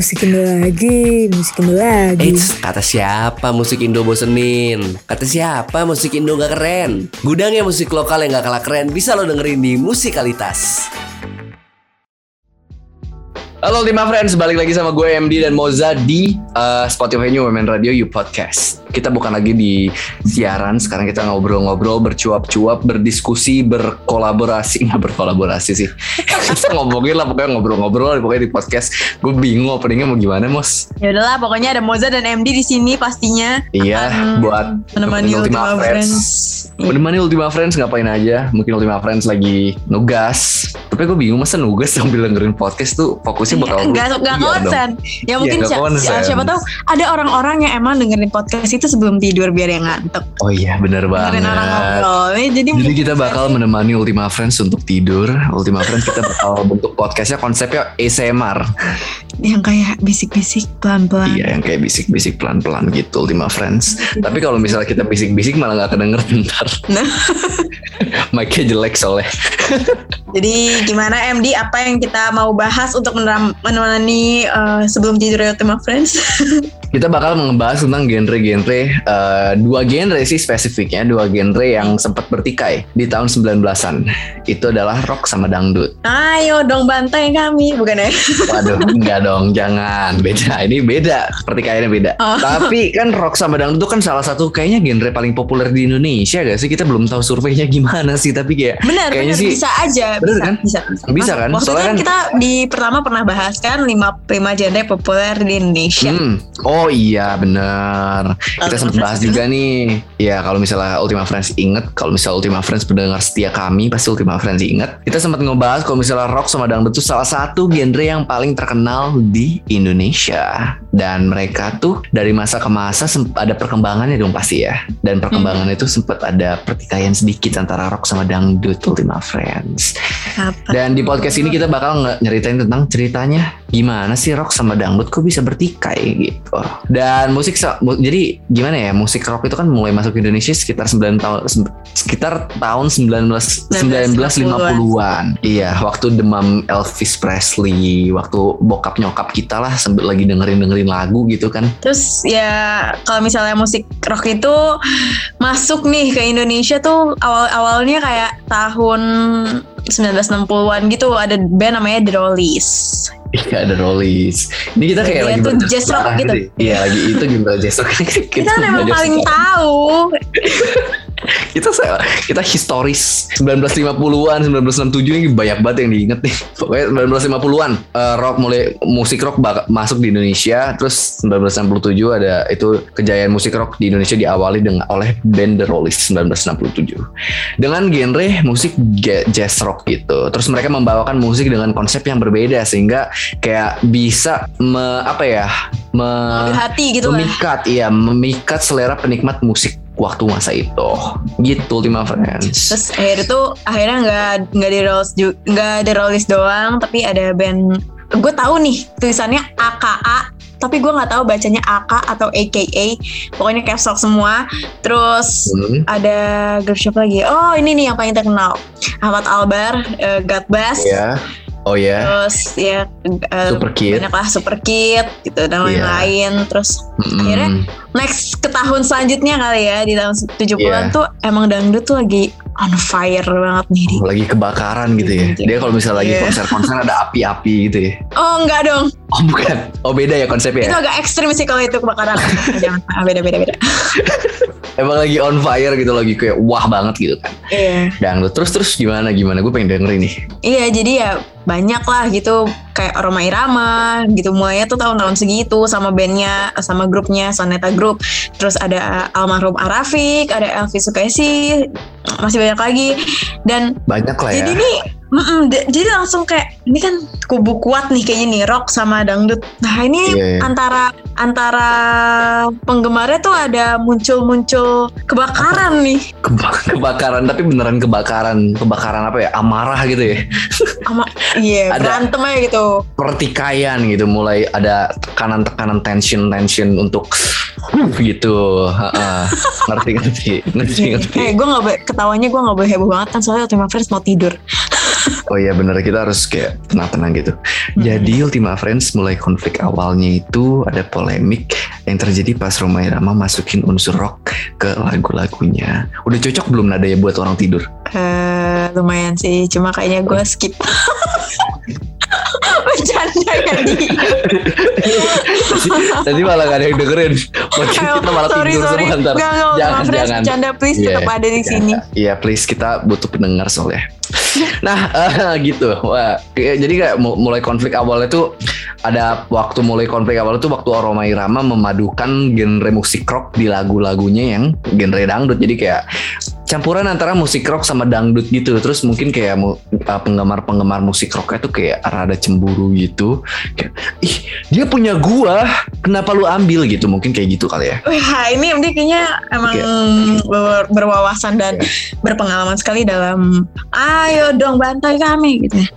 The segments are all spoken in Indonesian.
Musik Indo lagi, musik Indo lagi. Eits, kata siapa musik Indo bosenin? Kata siapa musik Indo gak keren? Gudangnya musik lokal yang gak kalah keren bisa lo dengerin di Musikalitas. Halo Ultima Friends, balik lagi sama gue MD dan Moza di uh, Spotify New Women Radio You Podcast. Kita bukan lagi di siaran, sekarang kita ngobrol-ngobrol, bercuap-cuap, berdiskusi, berkolaborasi, nggak berkolaborasi sih. kita ngomongin lah pokoknya ngobrol-ngobrol, pokoknya di podcast. Gue bingung openingnya mau gimana, Mos. Ya udahlah, pokoknya ada Moza dan MD di sini pastinya. Iya, buat menemani Ultima, Ultima Friends. Friends. Menemani Ultima Friends ngapain aja? Mungkin Ultima Friends lagi nugas. Tapi gue bingung masa nugas sambil dengerin podcast tuh fokus sih bakal nggak nggak iya konsen ya mungkin ya, siapa, siapa tahu ada orang-orang yang emang dengerin podcast itu sebelum tidur biar yang ngantuk. Oh iya benar banget orang ngobrol. Jadi, jadi kita bakal menemani Ultima Friends untuk tidur. Ultima Friends kita bakal bentuk podcastnya konsepnya ASMR yang kayak bisik-bisik pelan-pelan. Iya yang kayak bisik-bisik pelan-pelan gitu Ultima Friends. Tapi kalau misalnya kita bisik-bisik malah nggak kedenger bentar. Nah. mic-nya jelek soalnya. Jadi gimana MD apa yang kita mau bahas untuk menemani uh, sebelum tidur tema friends? Kita bakal ngebahas tentang genre-genre uh, dua genre sih spesifiknya dua genre yang sempat bertikai di tahun 19-an itu adalah rock sama dangdut. Ayo dong bantai kami bukan ya? Waduh enggak dong jangan. Beda ini beda pertikaiannya beda. Oh. tapi kan rock sama dangdut itu kan salah satu kayaknya genre paling populer di Indonesia gak sih? Kita belum tahu surveinya gimana sih tapi kayak benar kayaknya bener, sih bisa aja bener bisa, kan? bisa. Bisa, bisa kan? Waktu soalnya kan, kita di pertama pernah bahas kan lima lima genre populer di Indonesia. Hmm. oh Oh iya bener. Kita sempat bahas juga nih. Ya kalau misalnya Ultima Friends inget Kalau misalnya Ultima Friends pendengar setia kami Pasti Ultima Friends inget. Kita sempat ngebahas kalau misalnya rock sama dangdut itu salah satu genre yang paling terkenal di Indonesia. Dan mereka tuh dari masa ke masa ada perkembangannya dong pasti ya. Dan perkembangan hmm. itu sempat ada pertikaian sedikit antara rock sama dangdut Ultima Friends. Apa? Dan di podcast ini kita bakal nyeritain tentang ceritanya Gimana sih rock sama dangdut kok bisa bertikai gitu dan musik jadi gimana ya musik rock itu kan mulai masuk ke Indonesia sekitar 9 tahun sekitar tahun 19 1950-an. Iya, waktu demam Elvis Presley, waktu bokap nyokap kita lah sambil lagi dengerin-dengerin lagu gitu kan. Terus ya kalau misalnya musik rock itu masuk nih ke Indonesia tuh awal-awalnya kayak tahun 1960-an gitu ada band namanya The Rollies. Iya ada Rollies. Ini kita kayak lagi tuh jazz rock gitu. Iya lagi itu juga jazz rock. kita, kita kan paling tahu. kita kita historis. 1950-an 1967 ini banyak banget yang diinget nih. Pokoknya 1950-an uh, eh, rock mulai musik rock masuk di Indonesia terus 1967 ada itu kejayaan musik rock di Indonesia diawali dengan oleh band The Rollies 1967 dengan genre musik jazz rock gitu. Terus mereka membawakan musik dengan konsep yang berbeda sehingga kayak bisa me, apa ya me, hati gitu memikat lah. iya memikat selera penikmat musik waktu masa itu. Gitu Ultima Friends. Terus akhirnya tuh akhirnya nggak nggak di rolls nggak di rollis doang tapi ada band. Gue tahu nih tulisannya AKA tapi gue nggak tahu bacanya AK atau AKA pokoknya caps lock semua. Terus hmm. ada grup siapa lagi? Oh ini nih yang paling terkenal. Ahmad Albar uh, God Bass yeah. Oh ya. Yeah. Terus ya uh, Super Kid. Banyak lah Super Kid gitu dan iya. lain-lain. Yeah. Terus mm-hmm. akhirnya next ke tahun selanjutnya kali ya di tahun 70-an yeah. tuh emang dangdut tuh lagi on fire banget nih. Oh, lagi kebakaran gitu ya. Dia kalau misalnya lagi iya. konser-konser ada api-api gitu ya. Oh enggak dong. Oh bukan. Oh beda ya konsepnya. Itu agak ekstrim sih kalau itu kebakaran. Jangan beda beda beda. Emang lagi on fire gitu lagi kayak wah banget gitu kan. Iya. Dangdut terus terus gimana gimana gue pengen denger ini. Iya jadi ya banyak lah gitu. Kayak Roma Irama gitu mulainya tuh tahun-tahun segitu sama bandnya sama grupnya Soneta Group. Terus ada almarhum Arafik ada Elvi Sukaisi masih banyak lagi. Dan banyak lah ya. jadi nih Mm -mm, jadi langsung kayak ini kan kubu kuat nih kayaknya nih rock sama dangdut. Nah ini yeah, yeah. antara antara penggemarnya tuh ada muncul-muncul kebakaran apa? nih. kebakaran tapi beneran kebakaran kebakaran apa ya amarah gitu ya. Ama iya yeah, berantem aja gitu. Pertikaian gitu mulai ada tekanan-tekanan tension-tension untuk gitu. ngerti ngerti ngerti ngerti. Eh gue nggak ketawanya gue nggak boleh heboh banget kan soalnya Ultima Friends mau tidur. Oh iya bener kita harus kayak tenang-tenang gitu. Jadi Ultima Friends mulai konflik awalnya itu ada polemik yang terjadi pas Roma Irama masukin unsur rock ke lagu-lagunya. Udah cocok belum nada ya buat orang tidur? Eh, lumayan sih, cuma kayaknya gue skip. Bercanda ya di. Tadi malah gak ada yang dengerin. Mungkin Ayo, kita malah sorry, tidur sorry. semua ntar. Gak, gak, Jangan, jangan. bercanda please Iya, tetap ada di sini. Iya please kita butuh pendengar soalnya. Nah eh, gitu. Wah, jadi kayak mu- mulai konflik awalnya tuh ada waktu mulai konflik awalnya tuh waktu Roma Irama memadukan genre musik rock di lagu-lagunya yang genre dangdut. Jadi kayak campuran antara musik rock sama dangdut gitu. Terus mungkin kayak uh, penggemar-penggemar musik rocknya tuh kayak rada cemburu gitu. Kayak, ih dia punya gua, kenapa lu ambil gitu? Mungkin kayak gitu kali ya. Wah ini dia kayaknya emang ber- berwawasan dan berpengalaman sekali dalam ayo dong bantai kami gitu ya.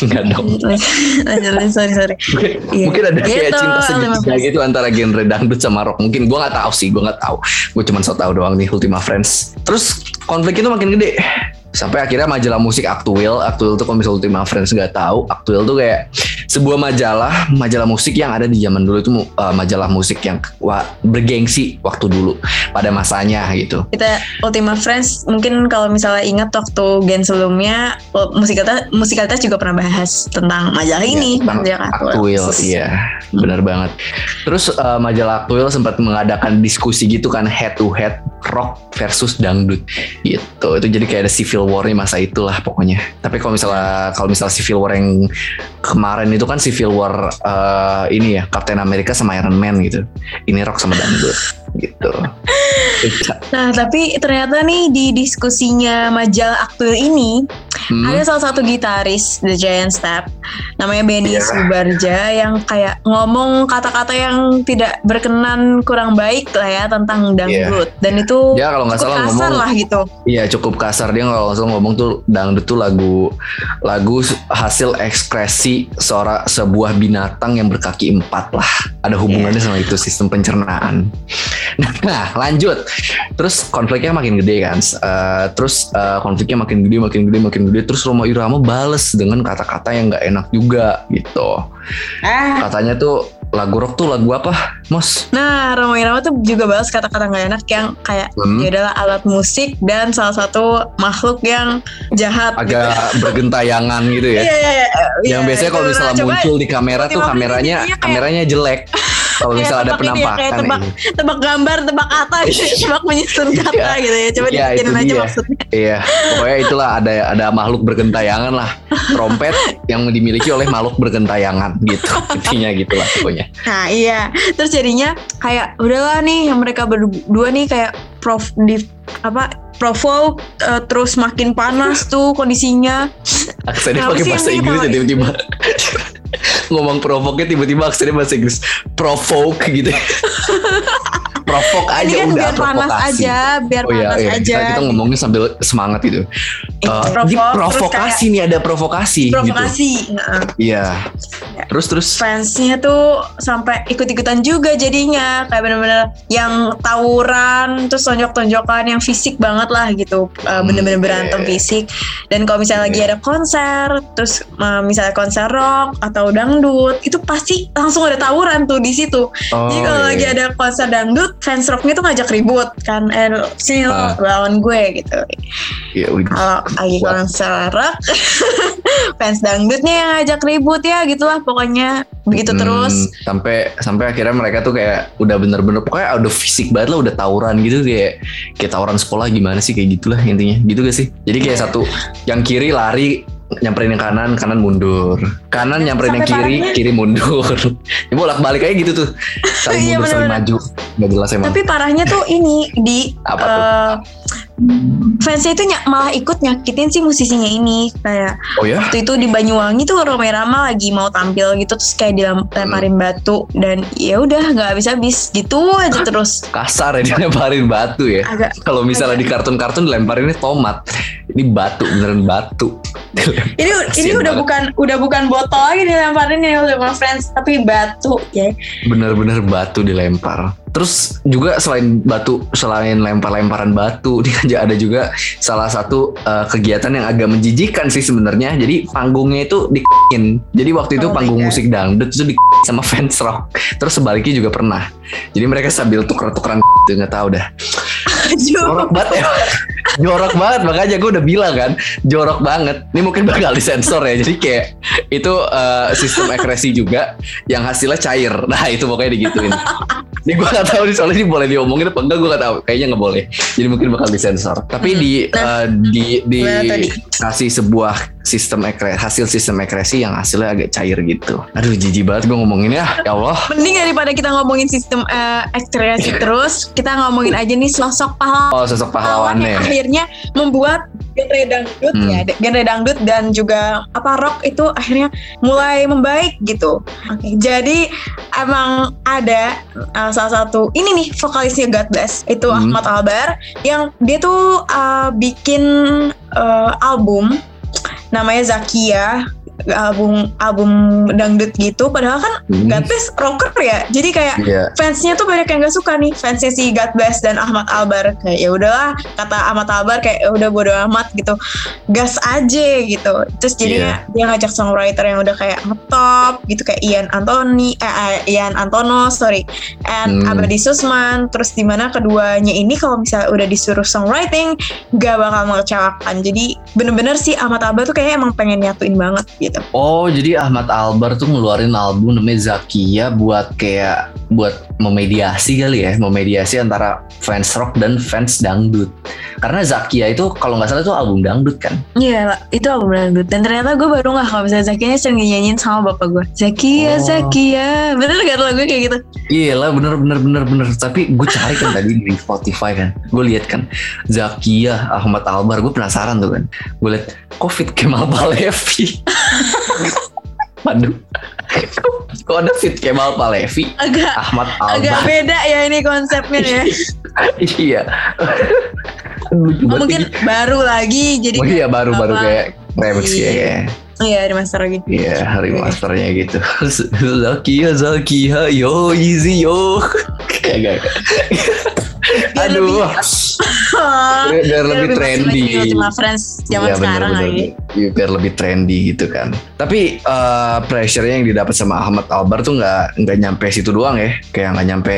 Enggak dong. Sorry sorry. Mungkin, Iya. mungkin ada kayak Gitu, cinta segitiga 15. gitu antara genre dangdut sama rock. Mungkin gua nggak tahu sih, gua nggak tahu. Gue cuma so tahu doang nih Ultima Friends. Terus konflik itu makin gede. Sampai akhirnya majalah musik Actuil, Actuil tuh kalau misalnya Ultima Friends nggak tahu, Actuil tuh kayak sebuah majalah, majalah musik yang ada di zaman dulu itu uh, majalah musik yang wah, bergengsi waktu dulu pada masanya gitu. Kita Ultima Friends mungkin kalau misalnya ingat waktu gen sebelumnya musikalitas musikalitas juga pernah bahas tentang majalah ini, tentang majalah Aktuil, iya, benar banget. Terus uh, majalah Aktuil sempat mengadakan diskusi gitu kan head to head rock versus dangdut gitu. Itu jadi kayak ada civil war-nya masa itulah pokoknya. Tapi kalau misalnya kalau misalnya civil war yang kemarin itu kan civil war uh, ini ya Captain America sama Iron Man gitu. Ini rock sama dangdut gitu. Nah, tapi ternyata nih di diskusinya majalah Aktuil ini Hmm, ada salah satu gitaris The Giant Step. Namanya Benny Iya. Subarja yang kayak ngomong kata-kata yang tidak berkenan kurang baik lah ya tentang dangdut. Dan itu Dia kalau nggak salah kasar ngomong lah gitu. Iya cukup kasar. Dia kalau langsung ngomong tuh dangdut tuh lagu lagu hasil ekspresi seorang sebuah binatang yang berkaki empat lah. Ada hubungannya sama itu sistem pencernaan. Nah lanjut. Terus konfliknya makin gede kan, Eh, terus eh, konfliknya makin gede makin gede makin gede terus Roma Irama bales dengan kata-kata yang nggak enak juga gitu. Ah. Katanya tuh lagu rock tuh lagu apa, Mos? Nah, Roma Irama tuh juga balas kata-kata nggak enak yang kayak Hmm. dia adalah alat musik dan salah satu makhluk yang jahat. Agak bergentayangan gitu ya. Iya, iya, iya. yang Iya, biasanya kalau misalnya muncul di kamera tuh kameranya kayak- kameranya jelek kalau misalnya ada ini ya, kayak penampakan tebak, iya. tebak gambar, tebak kata, gitu, tebak menyusun kata Iya. gitu ya. Coba dipikirin itu aja dia. maksudnya. iya pokoknya itulah ada ada makhluk bergentayangan lah trompet yang dimiliki oleh makhluk bergentayangan gitu intinya gitulah pokoknya Nah iya, terus jadinya kayak udahlah nih yang mereka berdua nih kayak prof di apa provoke eh, terus makin panas tuh kondisinya. aksennya pakai sih bahasa Inggris ya diketawain? tiba-tiba ngomong provoke tiba-tiba aksennya bahasa Inggris. Provoke gitu provoke aja Ini kan udah biar panas provokasi aja, biar Oh iya, panas iya. aja. Kita, kita ngomongnya sambil semangat gitu. Terus provokasi nih ada provokasi, gitu. Provokasi. Nah, Iya. Terus terus fansnya tuh sampai ikut-ikutan juga jadinya kayak bener-bener yang tawuran terus tonjok-tonjokan yang fisik banget lah gitu Eh, Hmm, bener-bener iya, berantem iya. fisik dan kalau misalnya lagi Iya. ada konser terus eh, misalnya konser rock atau dangdut itu pasti langsung ada tawuran tuh di situ oh, jadi kalau iya, lagi iya. ada konser dangdut fans rocknya tuh ngajak ribut kan eh sini lo Ah. lawan gue gitu. Iya, kalau lagi konser rock fans dangdutnya yang ngajak ribut ya gitulah pokoknya. Begitu Hmm, terus. sampai sampai akhirnya mereka tuh kayak udah bener-bener pokoknya udah fisik banget lah udah tawuran gitu kayak kayak tawuran sekolah gimana sih kayak gitulah intinya. Gitu gak sih? Jadi kayak Iya. satu yang kiri lari nyamperin yang kanan kanan mundur. Kanan nyamperin yang kiri parahnya- kiri mundur. Ya bolak balik aja gitu tuh. Saling Iya, mundur saling bener-bener. maju. Nggak jelas emang. Tapi parahnya tuh ini di Apa tuh? eh, fansnya itu ny- malah ikut nyakitin si musisinya ini. Kayak oh ya? waktu itu di Banyuwangi tuh Roma Rama lagi mau tampil gitu terus kayak dilemparin Hmm. batu. Dan ya udah nggak habis-habis. Gitu aja terus. Kasar ya dilemparin batu ya. Agak kalau misalnya di kartun-kartun dilemparinnya tomat. Ini batu beneran batu ini ini udah banget. bukan udah bukan botol lagi dilemparin ya udah friends tapi batu ya bener-bener batu dilempar Terus juga selain batu, selain lempar-lemparan batu, dia ada juga salah satu uh, kegiatan yang agak menjijikan sih sebenarnya. Jadi panggungnya itu di Jadi waktu itu Oh panggung God. musik dangdut itu di sama fans rock. Terus sebaliknya juga pernah. Jadi mereka sambil tuker-tukeran gitu nggak tahu dah. Jorok banget ya. Jorok banget makanya gue udah bilang kan jorok banget. Ini mungkin bakal disensor ya. Jadi kayak itu uh, sistem ekspresi juga yang hasilnya cair. Nah itu pokoknya digituin. Ini gue gak tahu nih soalnya ini boleh diomongin apa enggak gue gak tahu. Kayaknya nggak boleh. Jadi mungkin bakal disensor. Tapi Hmm. di Nah. uh, di di kasih sebuah sistem ekre, hasil sistem ekspresi yang hasilnya agak cair gitu. Aduh jijik banget gue ngomongin ya. Ya Allah. Mending daripada kita ngomongin sistem eh, ekspresi terus, kita ngomongin aja nih sosok pahlawan Oh sosok pahlawan pahlawannya. yang akhirnya membuat genre dangdut Hmm. ya genre dangdut dan juga apa rock itu akhirnya mulai membaik gitu. Oke, jadi emang ada uh, salah satu ini nih vokalisnya God Bless itu Hmm. Ahmad Albar yang dia tuh uh, bikin uh, album namanya Zakia album album dangdut gitu padahal kan Hmm. God Bless rocker ya. Jadi kayak Iya. fansnya tuh banyak yang gak suka nih. Fansnya si God Bless dan Ahmad Albar. Kayak ya udahlah kata Ahmad Albar kayak "Ya udah bodo amat gitu. Gas aja gitu. Terus jadinya dia ngajak songwriter yang udah kayak ngetop gitu kayak Ian Anthony eh, eh, Ian Antono sorry and Hmm. Abadi Susman. Terus di mana keduanya ini kalau misalnya udah disuruh songwriting gak bakal mengecewakan. Jadi bener-bener sih Ahmad Albar tuh kayaknya emang pengen nyatuin banget gitu Oh jadi Ahmad Albar tuh ngeluarin album namanya Zakia buat kayak buat memediasi kali ya, memediasi antara fans rock dan fans dangdut. Karena Zakia itu kalau nggak salah itu album dangdut kan. Iya, itu album dangdut. Dan ternyata gue baru nggak kalau misalnya Zakia sering nyanyiin sama bapak gue. Zakia, Oh. Zakia. Bener gak lagu kayak gitu? Iya lah bener bener bener bener. Tapi gue cari kan tadi di Spotify kan, gue lihat kan Zakia Ahmad Albar, gue penasaran tuh kan. Gue lihat Covid Kemal Palevi. Waduh. Kok ada Fit Kemal Palevi? Agak Ahmad agak Albar. beda ya ini konsepnya ya. iya. Oh, mungkin ini. baru lagi jadi Oh iya baru-baru apa? kayak remix Iya. kayak Iya, ada master lagi. Iya hari Oke. masternya gitu Zakia Zakia yo easy yo Kayak gak Biar Aduh lebih- Biar, biar lebih trendy Ultima Friends zaman Iya, sekarang bener, lagi. bener. Iya, biar lebih trendy gitu kan. Tapi eh, pressure-nya yang didapat sama Ahmad Albar tuh nggak nggak nyampe situ doang ya. Kayak nggak nyampe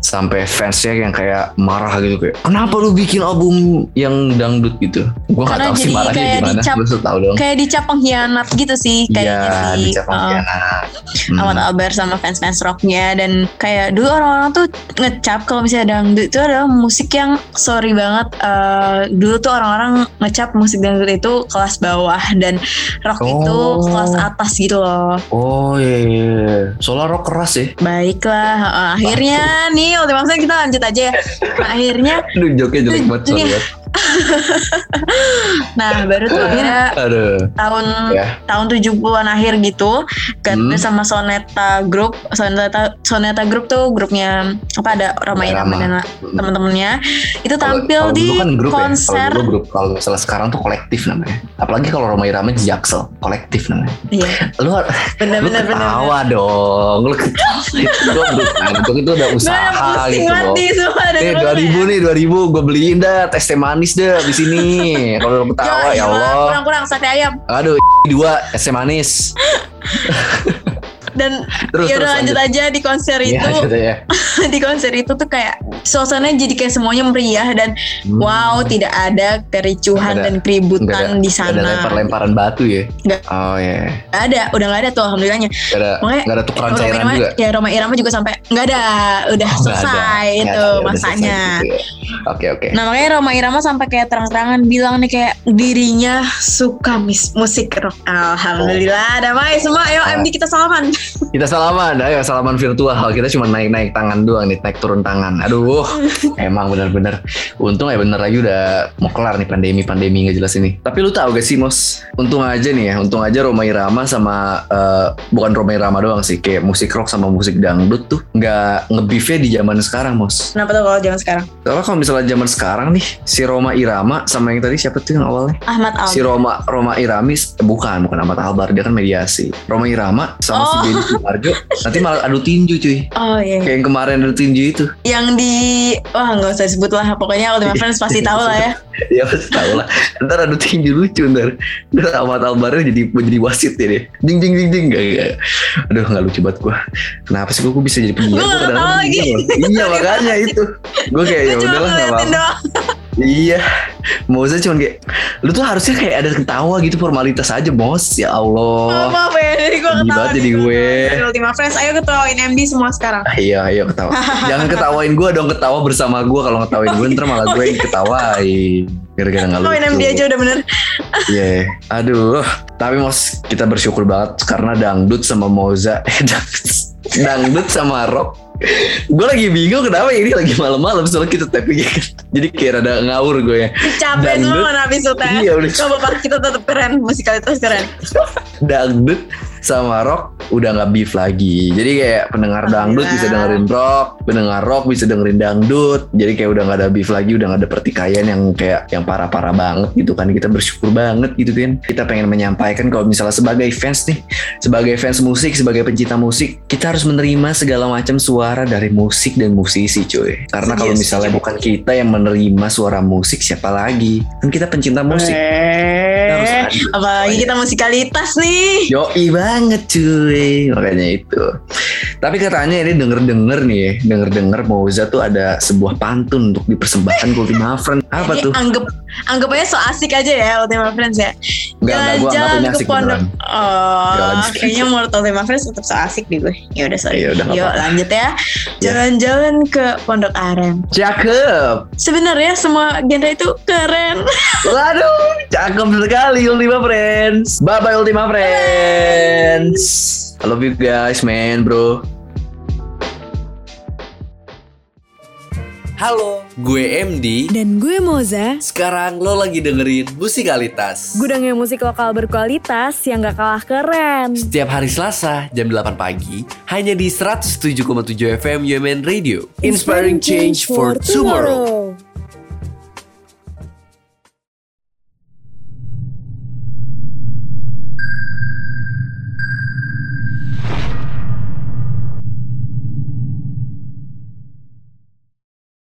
sampai fansnya yang kayak marah gitu kayak Kenapa lu bikin album yang dangdut? gitu. Gue gak Karena tahu sih marahnya kayak gimana dicap- Gue tahu dong. Kayak dicap pengkhianat gitu sih kayaknya Iya sih. dicap Uh, pengkhianat. Hmm. Ahmad Albar sama fans-fans rocknya dan kayak dulu orang-orang tuh ngecap kalau misalnya dangdut itu adalah musik yang sorry banget eh, dulu tuh orang-orang ngecap musik dangdut itu kelas bawah dan rock itu Oh. kelas atas gitu loh Oh iya, iya, iya. Soalnya rock keras ya. baiklah eh, akhirnya nih Ultima Friends kita lanjut aja ya akhirnya Aduh joknya jelek Itu- banget. nah baru tuh akhirnya Aduh. tahun Ya. tahun 70-an akhir gitu Hmm. Gatbe sama Soneta Group Soneta Soneta Group tuh grupnya apa ada Rama Irama Rama. dan teman-temannya itu tampil kalau di dulu kan grup konser Ya. Kalau grup, kalau misalnya sekarang tuh kolektif namanya. Apalagi kalau Roma Irama Jaksel, kolektif namanya. iya Lu lu bener-bener bener ketawa dong. Lu ketawa. itu gua grup kantor itu udah usaha gitu loh. Eh dengerin 2000 ya. nih 2000 gue beliin dah tes teh manis deh di sini. Kalau lu ketawa ya Allah. kurang-kurang sate ayam Aduh dua es teh manis. dan Terus ya udah lanjut aja di konser Iya, itu ya. di konser itu tuh kayak suasananya jadi kayak semuanya meriah dan Hmm. wow tidak ada kericuhan ada- dan keributan ada, di sana ada lempar-lemparan batu ya. Nggak. Oh iya. Nggak ada udah nggak ada tuh alhamdulillahnya Gak ada, Makanya nggak ada tukeran cairan Irama, juga. ya Roma Irama juga sampai nggak ada udah Oh, ada. selesai Ya, itu ya, masanya ya. Oke oke. Nah makanya Roma Irama sampai kayak terang-terangan bilang nih kayak dirinya suka mis musik rock. Alhamdulillah, damai semua. Ayo. MD kita salaman. Kita salaman, ayo salaman virtual. Kita cuma naik-naik tangan doang nih, naik turun tangan. Aduh, emang bener-bener. Untung ya bener lagi udah mau kelar nih pandemi-pandemi nggak jelas ini. Tapi lu tahu gak sih, Mos? Untung aja nih ya, untung aja Roma Irama sama eh, bukan Roma Irama doang sih, kayak musik rock sama musik dangdut tuh nggak ngebeefnya di zaman sekarang, Mos. Kenapa tuh kalau zaman sekarang? Soalnya kalau misalnya zaman sekarang nih, si Roma Irama sama yang tadi siapa tuh yang awalnya? Ahmad Al. Si Roma Roma Iramis eh, bukan bukan Ahmad Albar dia kan mediasi. Roma Irama sama si Deddy Sumarjo nanti malah adu tinju cuy Oh iya. kayak yang kemarin adu tinju itu Yang di wah nggak usah disebut lah. Pokoknya Ultima Friends pasti tahu lah ya. ya pasti tahu lah ntar adu tinju lucu ntar ntar Ahmad Albarnya jadi jadi wasit ya dia ding ding ding ding gak, gak. aduh nggak lucu banget gua kenapa sih gua, gua bisa jadi penyiar nggak kadang-kadang tahu lagi. iya makanya itu gua kayak ya Gue udahlah nggak apa-apa. Iya, Moza cuman kayak lu tuh harusnya kayak ada ketawa gitu formalitas aja bos. Ya Oh, Allah. maaf ya, jadi gue ketawa jadi gue. Ultima Friends. Ayo ketawain MD semua sekarang. Ah, iya, ayo ketawa. Jangan ketawain gue dong, ketawa bersama gue. Kalau ngetawain gue ntar malah gue yang ketawain. Gara-gara nggak lucu. Ketawain MD aja udah bener. Iya. Aduh. Tapi mos kita bersyukur banget karena dangdut sama Moza. Eh, dangdut, dangdut sama rock. Gue lagi bingung kenapa ini lagi malam-malam soalnya kita tapping ya kan. Jadi kayak rada ngawur gue ya. Capek semua mana episode Iya, udah. Coba Pak, kita tetap keren, musikalitas keren. dangdut sama rock udah nggak beef lagi. Jadi kayak pendengar dangdut bisa dengerin rock, pendengar rock bisa dengerin dangdut. Jadi kayak udah nggak ada beef lagi, udah nggak ada pertikaian yang kayak yang parah-parah banget gitu kan. Kita bersyukur banget gitu kan. Kita pengen menyampaikan kalau misalnya sebagai fans nih, sebagai fans musik, sebagai pencinta musik, kita harus menerima segala macam suara dari musik dan musisi cuy. Karena kalau misalnya bukan kita yang menerima suara musik, siapa lagi? Kan kita pencinta musik. adil. Apalagi kita musikalitas nih. Yoi banget cuy. Makanya itu. Tapi katanya ini denger-denger nih Denger-denger Moza tuh ada sebuah pantun Untuk dipersembahkan ke Ultima Friends Apa Jadi tuh? anggap anggap aja so asik aja ya Ultima Friends ya. Jalan-jalan ke pondok. beneran. Oh, kayaknya menurut Ultima Friends tetap so asik deh gue. Ya udah sorry. Udah, nggak Yuk apa-apa. lanjut ya. Jalan-jalan ke Pondok Aren. Cakep Sebenarnya semua genre itu keren. Waduh Cakep sekali Ultima Friends Bye-bye Ultima Friends I love you guys man bro Halo, gue MD. Dan gue Moza, Sekarang lo lagi dengerin Musikalitas. gudangnya musik lokal berkualitas yang gak kalah keren. Setiap hari Selasa jam 8 pagi hanya di 107,7 FM UMN Radio. Inspiring change for tomorrow.